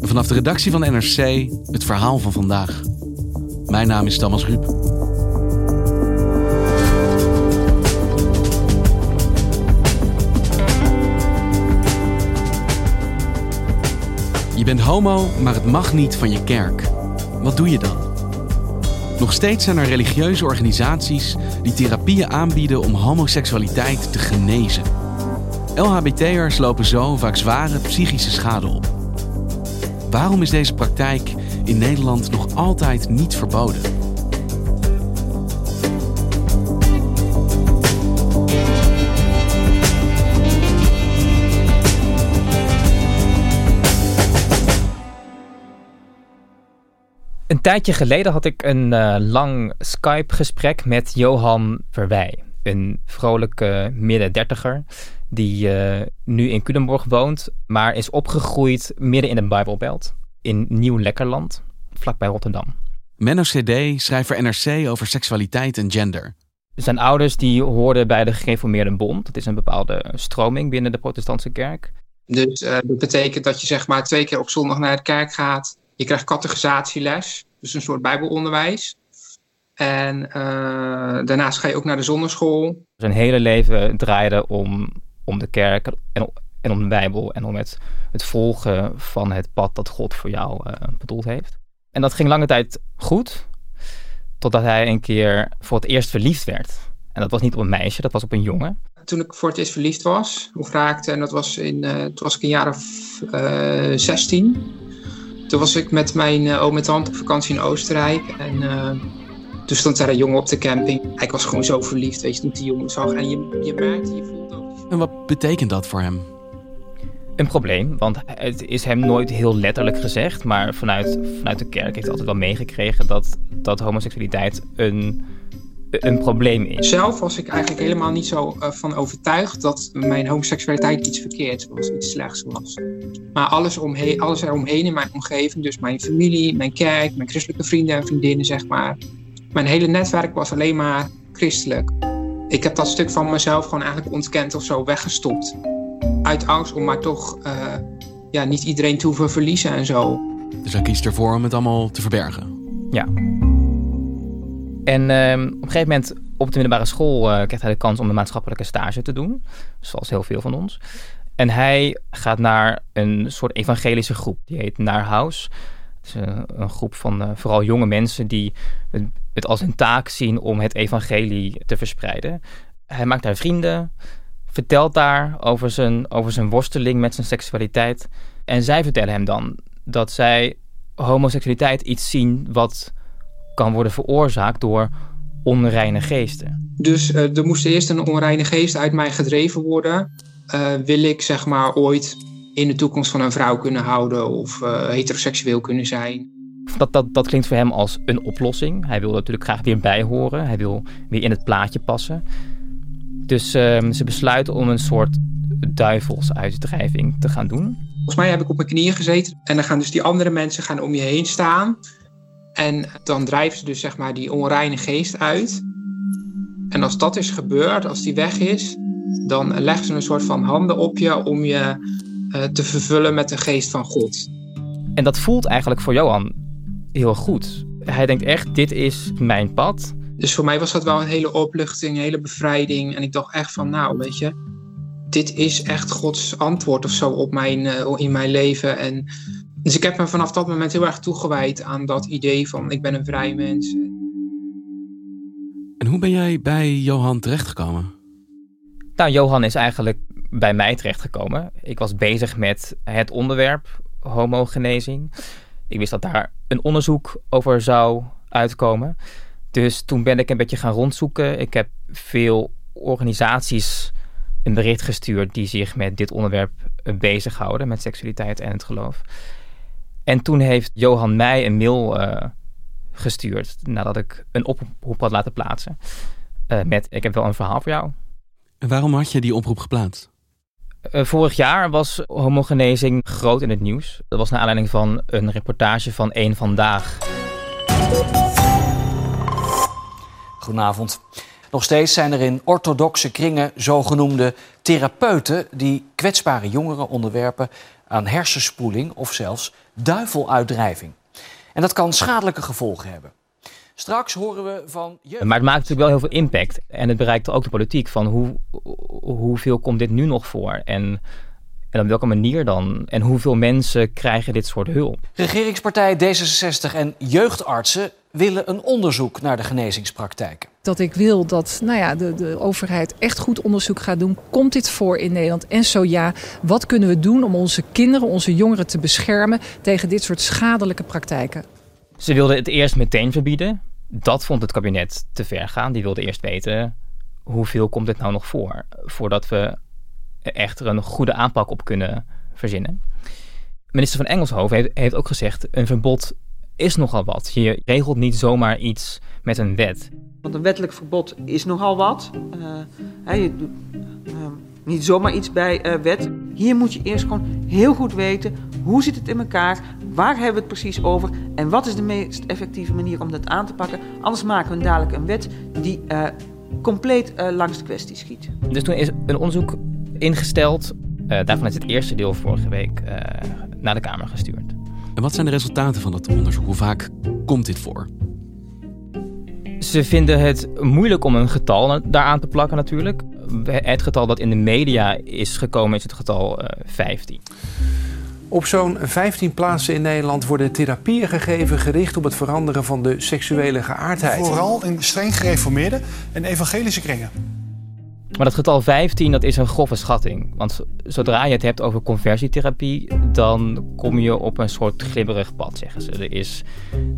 Vanaf de redactie van NRC het verhaal van vandaag. Mijn naam is Thomas Ruip. Je bent homo, maar het mag niet van je kerk. Wat doe je dan? Nog steeds zijn er religieuze organisaties die therapieën aanbieden om homoseksualiteit te genezen. LHBT'ers lopen zo vaak zware psychische schade op. Waarom is deze praktijk in Nederland nog altijd niet verboden? Een tijdje geleden had ik een uh, lang Skype-gesprek met Johan Verwij. Een vrolijke midden dertiger die uh, nu in Culemborg woont, maar is opgegroeid midden in de Bijbelbelt in Nieuw-Lekkerland, vlakbij Rotterdam. Menno CD, schrijver NRC over seksualiteit en gender. Zijn ouders die hoorden bij de Gereformeerde Bond. Dat is een bepaalde stroming binnen de protestantse kerk. Dus uh, dat betekent dat je zeg maar twee keer op zondag naar de kerk gaat. Je krijgt categorisatieles, dus een soort bijbelonderwijs. En uh, daarnaast ga je ook naar de zonneschool. Zijn hele leven draaide om, om de kerk en, en om de Bijbel en om het, volgen van het pad dat God voor jou uh, bedoeld heeft. En dat ging lange tijd goed, totdat hij een keer voor het eerst verliefd werd. En dat was niet op een meisje, dat was op een jongen. Toen ik voor het eerst verliefd was, of raakte, en dat was in, uh, toen was ik een jaar of uh, 16. Toen was ik met mijn oom en tante op vakantie in Oostenrijk. En toen stond daar een jongen op de camping. Ik was gewoon zo verliefd, weet je, toen die jongen zag. En je, je merkte, je voelde ook... En wat betekent dat voor hem? Een probleem, want het is hem nooit heel letterlijk gezegd. Maar vanuit, vanuit de kerk heeft hij altijd wel meegekregen dat, dat homoseksualiteit een, een probleem is. Zelf was ik eigenlijk helemaal niet zo uh, van overtuigd dat mijn homoseksualiteit iets verkeerds was, iets slechts was. Maar alles, omheen, alles eromheen in mijn omgeving, dus mijn familie, mijn kerk, mijn christelijke vrienden en vriendinnen, zeg maar. Mijn hele netwerk was alleen maar christelijk. Ik heb dat stuk van mezelf gewoon eigenlijk ontkend of zo weggestopt. Uit angst om maar toch uh, ja, niet iedereen te hoeven verliezen en zo. Dus hij kiest ervoor om het allemaal te verbergen? Ja. En uh, op een gegeven moment op de middelbare school uh, krijgt hij de kans om een maatschappelijke stage te doen. Zoals heel veel van ons. En hij gaat naar een soort evangelische groep. Die heet Naar House. Het is een, een groep van uh, vooral jonge mensen die het, het als hun taak zien om het evangelie te verspreiden. Hij maakt daar vrienden, vertelt daar over zijn, over zijn worsteling met zijn seksualiteit. En zij vertellen hem dan dat zij homoseksualiteit iets zien wat kan worden veroorzaakt door onreine geesten. Dus uh, er moest eerst een onreine geest uit mij gedreven worden. Uh, wil ik zeg maar ooit in de toekomst van een vrouw kunnen houden of uh, heteroseksueel kunnen zijn. Dat, dat, dat klinkt voor hem als een oplossing. Hij wil natuurlijk graag weer bij horen. Hij wil weer in het plaatje passen. Dus uh, ze besluiten om een soort duivelsuitdrijving te gaan doen. Volgens mij heb ik op mijn knieën gezeten en dan gaan dus die andere mensen gaan om je heen staan. En dan drijven ze dus zeg maar die onreine geest uit. En als dat is gebeurd, als die weg is, dan leggen ze een soort van handen op je om je uh, te vervullen met de geest van God. En dat voelt eigenlijk voor Johan heel goed. Hij denkt echt, dit is mijn pad. Dus voor mij was dat wel een hele opluchting, een hele bevrijding. En ik dacht echt van, nou, weet je, dit is echt Gods antwoord of zo op mijn, uh, in mijn leven. En dus ik heb me vanaf dat moment heel erg toegewijd aan dat idee van ik ben een vrij mens. En hoe ben jij bij Johan terechtgekomen? Nou, Johan is eigenlijk bij mij terechtgekomen. Ik was bezig met het onderwerp homogenezing. Ik wist dat daar een onderzoek over zou uitkomen. Dus toen ben ik een beetje gaan rondzoeken. Ik heb veel organisaties een bericht gestuurd die zich met dit onderwerp bezighouden, met seksualiteit en het geloof. En toen heeft Johan mij een mail uh, gestuurd nadat ik een oproep had laten plaatsen. Uh, met, ik heb wel een verhaal voor jou. En waarom had je die oproep geplaatst? Uh, vorig jaar was homogenezing groot in het nieuws. Dat was naar aanleiding van een reportage van Eén Vandaag. Goedenavond. Nog steeds zijn er in orthodoxe kringen zogenoemde therapeuten die kwetsbare jongeren onderwerpen aan hersenspoeling of zelfs duiveluitdrijving. En dat kan schadelijke gevolgen hebben. Straks horen we van. Jeugd... Maar het maakt natuurlijk wel heel veel impact. En het bereikt ook de politiek van hoe, hoeveel komt dit nu nog voor? En, en op welke manier dan? En hoeveel mensen krijgen dit soort hulp? Regeringspartij D66 en jeugdartsen willen een onderzoek naar de genezingspraktijken. Dat ik wil dat nou ja, de, de overheid echt goed onderzoek gaat doen. Komt dit voor in Nederland? En zo ja, wat kunnen we doen om onze kinderen, onze jongeren te beschermen tegen dit soort schadelijke praktijken? Ze wilden het eerst meteen verbieden. Dat vond het kabinet te ver gaan. Die wilde eerst weten hoeveel komt dit nou nog voor, voordat we echt er een goede aanpak op kunnen verzinnen. Minister van Engelshoven heeft, heeft ook gezegd: een verbod is nogal wat. Je regelt niet zomaar iets met een wet. Want een wettelijk verbod is nogal wat. Uh, je doet uh, niet zomaar iets bij uh, wet. Hier moet je eerst gewoon heel goed weten hoe zit het in elkaar, waar hebben we het precies over en wat is de meest effectieve manier om dat aan te pakken. Anders maken we dadelijk een wet die compleet langs de kwestie schiet. Dus toen is een onderzoek ingesteld. daarvan is het eerste deel vorige week naar de Kamer gestuurd. En wat zijn de resultaten van dat onderzoek? Hoe vaak komt dit voor? Ze vinden het moeilijk om een getal daaraan te plakken natuurlijk. Het getal dat in de media is gekomen is het getal uh, 15. Op zo'n 15 plaatsen in Nederland worden therapieën gegeven gericht op het veranderen van de seksuele geaardheid. Vooral in streng gereformeerde en evangelische kringen. Maar dat getal 15, dat is een grove schatting. Want zodra je het hebt over conversietherapie, dan kom je op een soort glibberig pad, zeggen ze. Er is,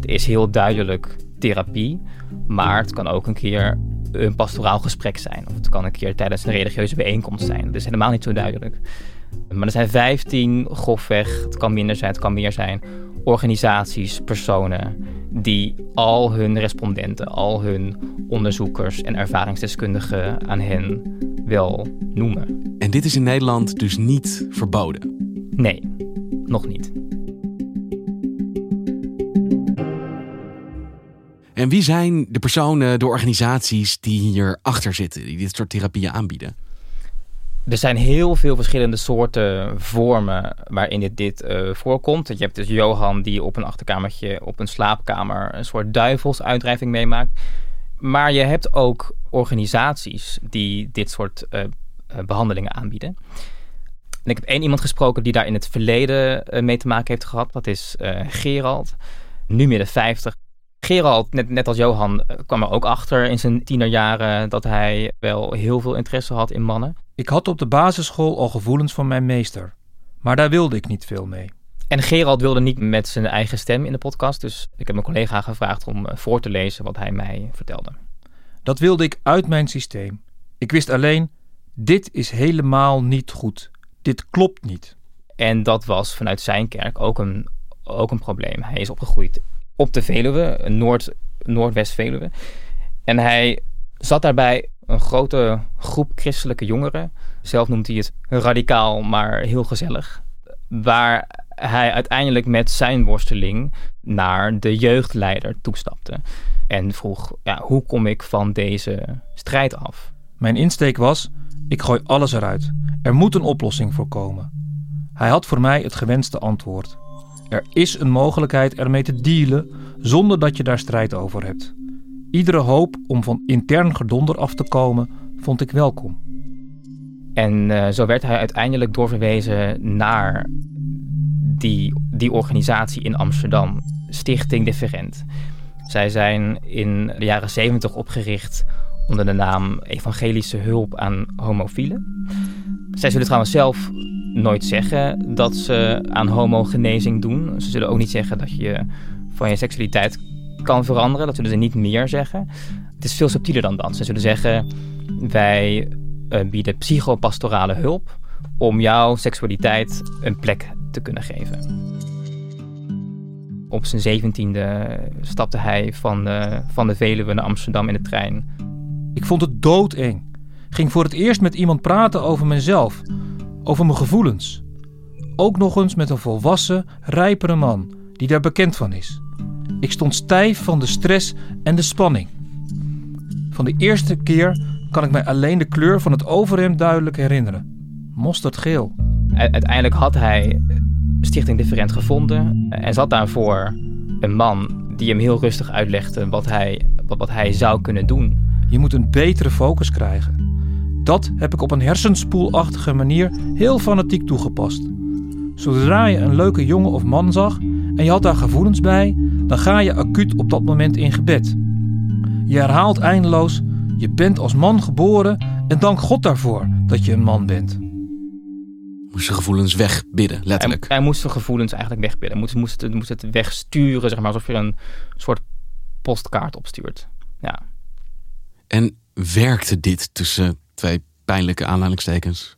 er is heel duidelijk therapie, maar het kan ook een keer een pastoraal gesprek zijn. Of het kan een keer tijdens een religieuze bijeenkomst zijn. Dat is helemaal niet zo duidelijk. Maar er zijn 15 grofweg, het kan minder zijn, het kan meer zijn, organisaties, personen die al hun respondenten, al hun onderzoekers en ervaringsdeskundigen aan hen wel noemen. En dit is in Nederland dus niet verboden? Nee, nog niet. En wie zijn de personen, de organisaties die hierachter zitten, die dit soort therapieën aanbieden? Er zijn heel veel verschillende soorten vormen waarin dit, dit uh, voorkomt. Je hebt dus Johan die op een achterkamertje, op een slaapkamer, een soort duivelsuitdrijving meemaakt. Maar je hebt ook organisaties die dit soort uh, behandelingen aanbieden. En ik heb één iemand gesproken die daar in het verleden mee te maken heeft gehad. Dat is Gerald, nu midden 50. Gerald, net, net als Johan, kwam er ook achter in zijn tienerjaren dat hij wel heel veel interesse had in mannen. Ik had op de basisschool al gevoelens van mijn meester, maar daar wilde ik niet veel mee. En Gerald wilde niet met zijn eigen stem in de podcast, dus ik heb mijn collega gevraagd om eh, voor te lezen wat hij mij vertelde. Dat wilde ik uit mijn systeem. Ik wist alleen, dit is helemaal niet goed. Dit klopt niet. En dat was vanuit zijn kerk ook een, ook een probleem. Hij is opgegroeid op de Veluwe, Noord, Noordwest-Veluwe. En hij zat daarbij een grote groep christelijke jongeren. Zelf noemt hij het radicaal, maar heel gezellig. Waar hij uiteindelijk met zijn worsteling naar de jeugdleider toestapte. En vroeg, ja, hoe kom ik van deze strijd af? Mijn insteek was, ik gooi alles eruit. Er moet een oplossing voor komen. Hij had voor mij het gewenste antwoord. Er is een mogelijkheid ermee te dealen zonder dat je daar strijd over hebt. Iedere hoop om van intern gedonder af te komen vond ik welkom. En uh, zo werd hij uiteindelijk doorverwezen naar die, die organisatie in Amsterdam, Stichting Different. Zij zijn in de jaren 70 opgericht onder de naam Evangelische Hulp aan Homofielen. Zij zullen trouwens zelf nooit zeggen dat ze aan homogenezing doen. Ze zullen ook niet zeggen dat je van je seksualiteit kan veranderen. Dat zullen ze niet meer zeggen. Het is veel subtieler dan dat. Ze zullen zeggen: wij uh, bieden psychopastorale hulp om jouw seksualiteit een plek te kunnen geven. op zijn zeventiende stapte hij van de, van de Veluwe naar Amsterdam in de trein. Ik vond het doodeng. Ging voor het eerst met iemand praten over mezelf, over mijn gevoelens. Ook nog eens met een volwassen, rijpere man die daar bekend van is. Ik stond stijf van de stress en de spanning. Van de eerste keer kan ik mij alleen de kleur van het overhemd duidelijk herinneren. Mosterdgeel. Uiteindelijk had hij Stichting Different gevonden en zat daarvoor een man die hem heel rustig uitlegde wat hij, wat, wat hij zou kunnen doen. Je moet een betere focus krijgen. Dat heb ik op een hersenspoelachtige manier heel fanatiek toegepast. Zodra je een leuke jongen of man zag en je had daar gevoelens bij, dan ga je acuut op dat moment in gebed. Je herhaalt eindeloos: Je bent als man geboren en dank God daarvoor dat je een man bent. Moest zijn gevoelens wegbidden, letterlijk. Hij, hij moest zijn gevoelens eigenlijk wegbidden. Moest, moest, het, moest het wegsturen, zeg maar, alsof je een soort postkaart opstuurt. Ja. En werkte dit tussen twee pijnlijke aanhalingstekens?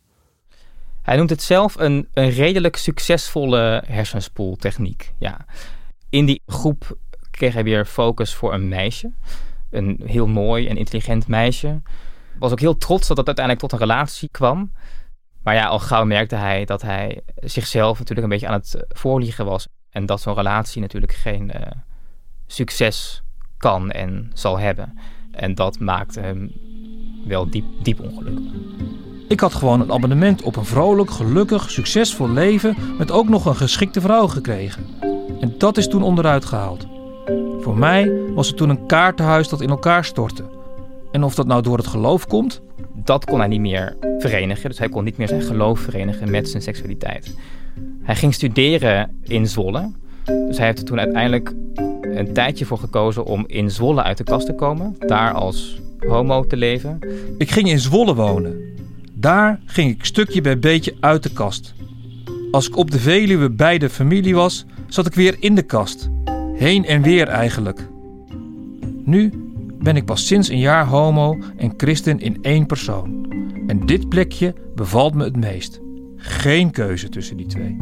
Hij noemt het zelf een, een redelijk succesvolle hersenspoeltechniek. Ja. In die groep kreeg hij weer focus voor een meisje. Een heel mooi en intelligent meisje. Was ook heel trots dat het uiteindelijk tot een relatie kwam. Maar ja, al gauw merkte hij dat hij zichzelf natuurlijk een beetje aan het voorliegen was. En dat zo'n relatie natuurlijk geen uh, succes kan en zal hebben. En dat maakte hem wel diep, diep ongelukkig. Ik had gewoon een abonnement op een vrolijk, gelukkig, succesvol leven met ook nog een geschikte vrouw gekregen. En dat is toen onderuit gehaald. Voor mij was het toen een kaartenhuis dat in elkaar stortte. En of dat nou door het geloof komt? Dat kon hij niet meer verenigen. Dus hij kon niet meer zijn geloof verenigen met zijn seksualiteit. Hij ging studeren in Zwolle. Dus hij heeft er toen uiteindelijk een tijdje voor gekozen om in Zwolle uit de kast te komen. Daar als homo te leven. Ik ging in Zwolle wonen. Daar ging ik stukje bij beetje uit de kast. Als ik op de Veluwe bij de familie was, zat ik weer in de kast. Heen en weer eigenlijk. Nu ben ik pas sinds een jaar homo en christen in één persoon. En dit plekje bevalt me het meest. Geen keuze tussen die twee.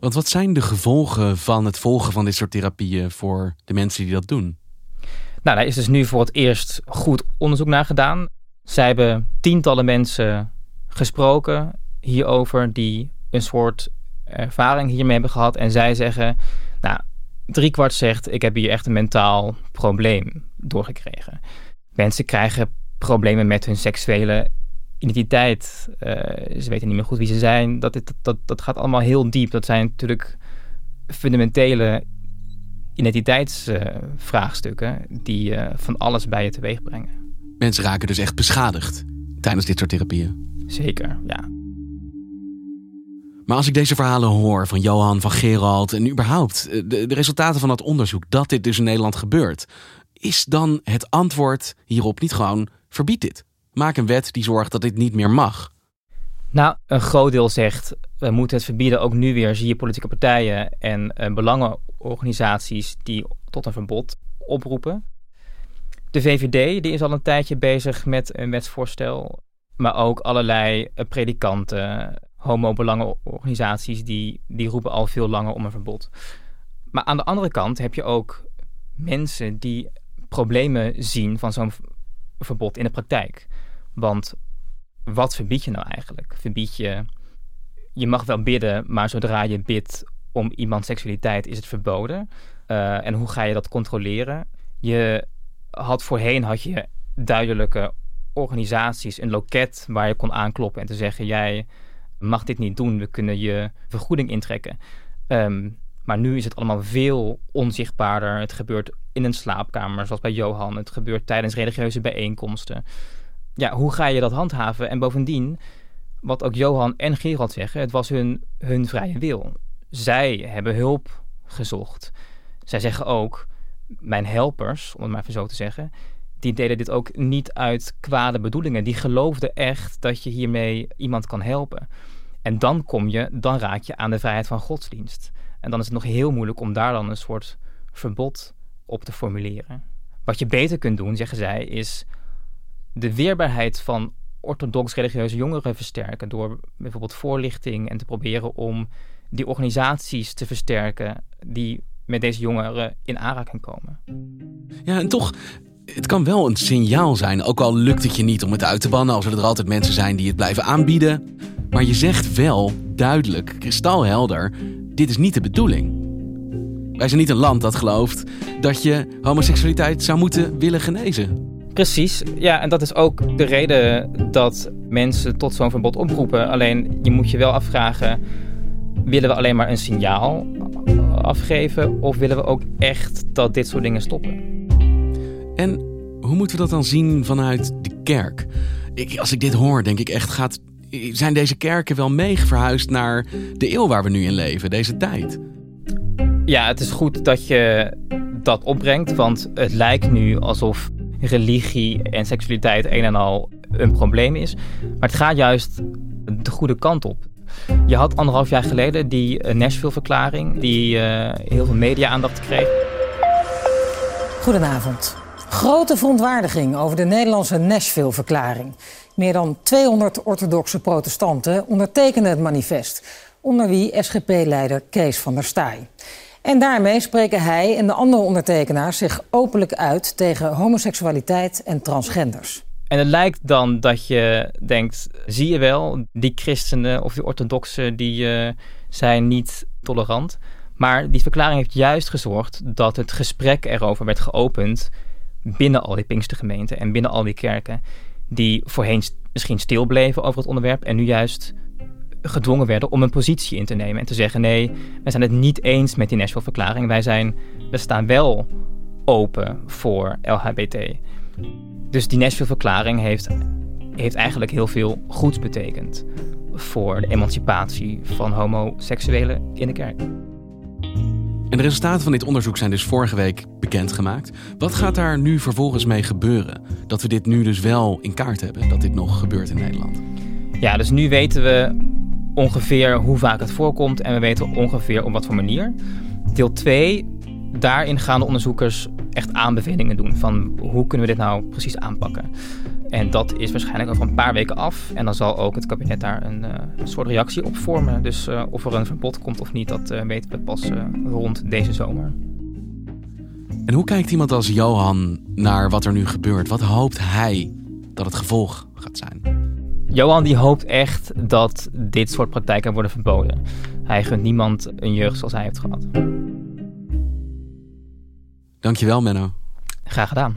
Want wat zijn de gevolgen van het volgen van dit soort therapieën voor de mensen die dat doen? Nou, daar is dus nu voor het eerst goed onderzoek naar gedaan. Zij hebben tientallen mensen gesproken hierover die een soort ervaring hiermee hebben gehad. En zij zeggen, nou, driekwart zegt, ik heb hier echt een mentaal probleem doorgekregen. Mensen krijgen problemen met hun seksuele identiteit. Uh, ze weten niet meer goed wie ze zijn. Dat, dat, dat, dat gaat allemaal heel diep. Dat zijn natuurlijk fundamentele identiteitsvraagstukken uh, die uh, van alles bij je teweeg brengen. Mensen raken dus echt beschadigd tijdens dit soort therapieën. Zeker, ja. Maar als ik deze verhalen hoor van Johan, van Gerald en überhaupt de, de resultaten van dat onderzoek, dat dit dus in Nederland gebeurt, is dan het antwoord hierop niet gewoon verbied dit? Maak een wet die zorgt dat dit niet meer mag. Nou, een groot deel zegt we moeten het verbieden. Ook nu weer zie je politieke partijen en uh, belangenorganisaties die tot een verbod oproepen. De VVD die is al een tijdje bezig met een wetsvoorstel. Maar ook allerlei uh, predikanten, homo-belangenorganisaties, die, die roepen al veel langer om een verbod. Maar aan de andere kant heb je ook mensen die problemen zien van zo'n verbod in de praktijk. Want wat verbied je nou eigenlijk? Verbied je. Je mag wel bidden, maar zodra je bidt om iemands seksualiteit is het verboden. Uh, en hoe ga je dat controleren? Je had voorheen had je duidelijke organisaties, een loket waar je kon aankloppen en te zeggen: jij mag dit niet doen, we kunnen je vergoeding intrekken. Um, maar nu is het allemaal veel onzichtbaarder. Het gebeurt in een slaapkamer, zoals bij Johan. Het gebeurt tijdens religieuze bijeenkomsten. Ja, hoe ga je dat handhaven? En bovendien, wat ook Johan en Gerald zeggen, het was hun, hun vrije wil. Zij hebben hulp gezocht. Zij zeggen ook, mijn helpers, om het maar even zo te zeggen, die deden dit ook niet uit kwade bedoelingen. Die geloofden echt dat je hiermee iemand kan helpen. En dan kom je, dan raak je aan de vrijheid van godsdienst. En dan is het nog heel moeilijk om daar dan een soort verbod op te formuleren. Wat je beter kunt doen, zeggen zij, is de weerbaarheid van orthodox religieuze jongeren versterken door bijvoorbeeld voorlichting en te proberen om die organisaties te versterken die met deze jongeren in aanraking komen. Ja, en toch, het kan wel een signaal zijn, ook al lukt het je niet om het uit te bannen, als er altijd mensen zijn die het blijven aanbieden. Maar je zegt wel duidelijk, kristalhelder, dit is niet de bedoeling. Wij zijn niet een land dat gelooft dat je homoseksualiteit zou moeten willen genezen. Precies, ja, en dat is ook de reden dat mensen tot zo'n verbod oproepen. Alleen je moet je wel afvragen: willen we alleen maar een signaal afgeven of willen we ook echt dat dit soort dingen stoppen? En hoe moeten we dat dan zien vanuit de kerk? Ik, als ik dit hoor, denk ik echt: gaat, zijn deze kerken wel mee verhuisd naar de eeuw waar we nu in leven, deze tijd? Ja, het is goed dat je dat opbrengt, want het lijkt nu alsof religie en seksualiteit een en al een probleem is. Maar het gaat juist de goede kant op. Je had anderhalf jaar geleden die eh, Nashville-verklaring, die uh, heel veel media-aandacht kreeg. Goedenavond. Grote verontwaardiging over de Nederlandse Nashville-verklaring. Meer dan 200 orthodoxe protestanten ondertekenen het manifest, onder wie SGP-leider Kees van der Staaij. En daarmee spreken hij en de andere ondertekenaars zich openlijk uit tegen homoseksualiteit en transgenders. En het lijkt dan dat je denkt, zie je wel, die christenen of die orthodoxen die uh, zijn niet tolerant. Maar die verklaring heeft juist gezorgd dat het gesprek erover werd geopend binnen al die Pinkstergemeenten en binnen al die kerken. Die voorheen misschien stil bleven over het onderwerp en nu juist gedwongen werden om een positie in te nemen. En te zeggen: nee, wij zijn het niet eens met die Nashville-verklaring. Wij zijn, we staan wel open voor LHBT. Dus die Nashville-verklaring heeft, heeft eigenlijk heel veel goeds betekend voor de emancipatie van homoseksuelen in de kerk. De resultaten van dit onderzoek zijn dus vorige week bekendgemaakt. Wat gaat daar nu vervolgens mee gebeuren? Dat we dit nu dus wel in kaart hebben, dat dit nog gebeurt in Nederland. Ja, dus nu weten we ongeveer hoe vaak het voorkomt en we weten ongeveer op wat voor manier. Deel 2, daarin gaan de onderzoekers echt aanbevelingen doen van hoe kunnen we dit nou precies aanpakken. En dat is waarschijnlijk over een paar weken af. En dan zal ook het kabinet daar een, uh, soort reactie op vormen. Dus uh, of er een verbod komt of niet, dat uh, weten we pas rond deze zomer. En hoe kijkt iemand als Johan naar wat er nu gebeurt? Wat hoopt hij dat het gevolg gaat zijn? Johan die hoopt echt dat dit soort praktijken worden verboden. Hij gunt niemand een jeugd zoals hij heeft gehad. Dankjewel, Menno. Graag gedaan.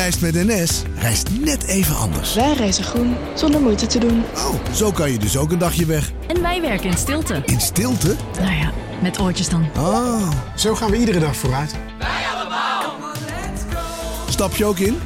Reist met NS, reist net even anders. Wij reizen groen, zonder moeite te doen. Oh, zo kan je dus ook een dagje weg. En wij werken in stilte. In stilte? Nou ja, met oortjes dan. Oh, zo gaan we iedere dag vooruit. Wij allemaal. Stap je ook in?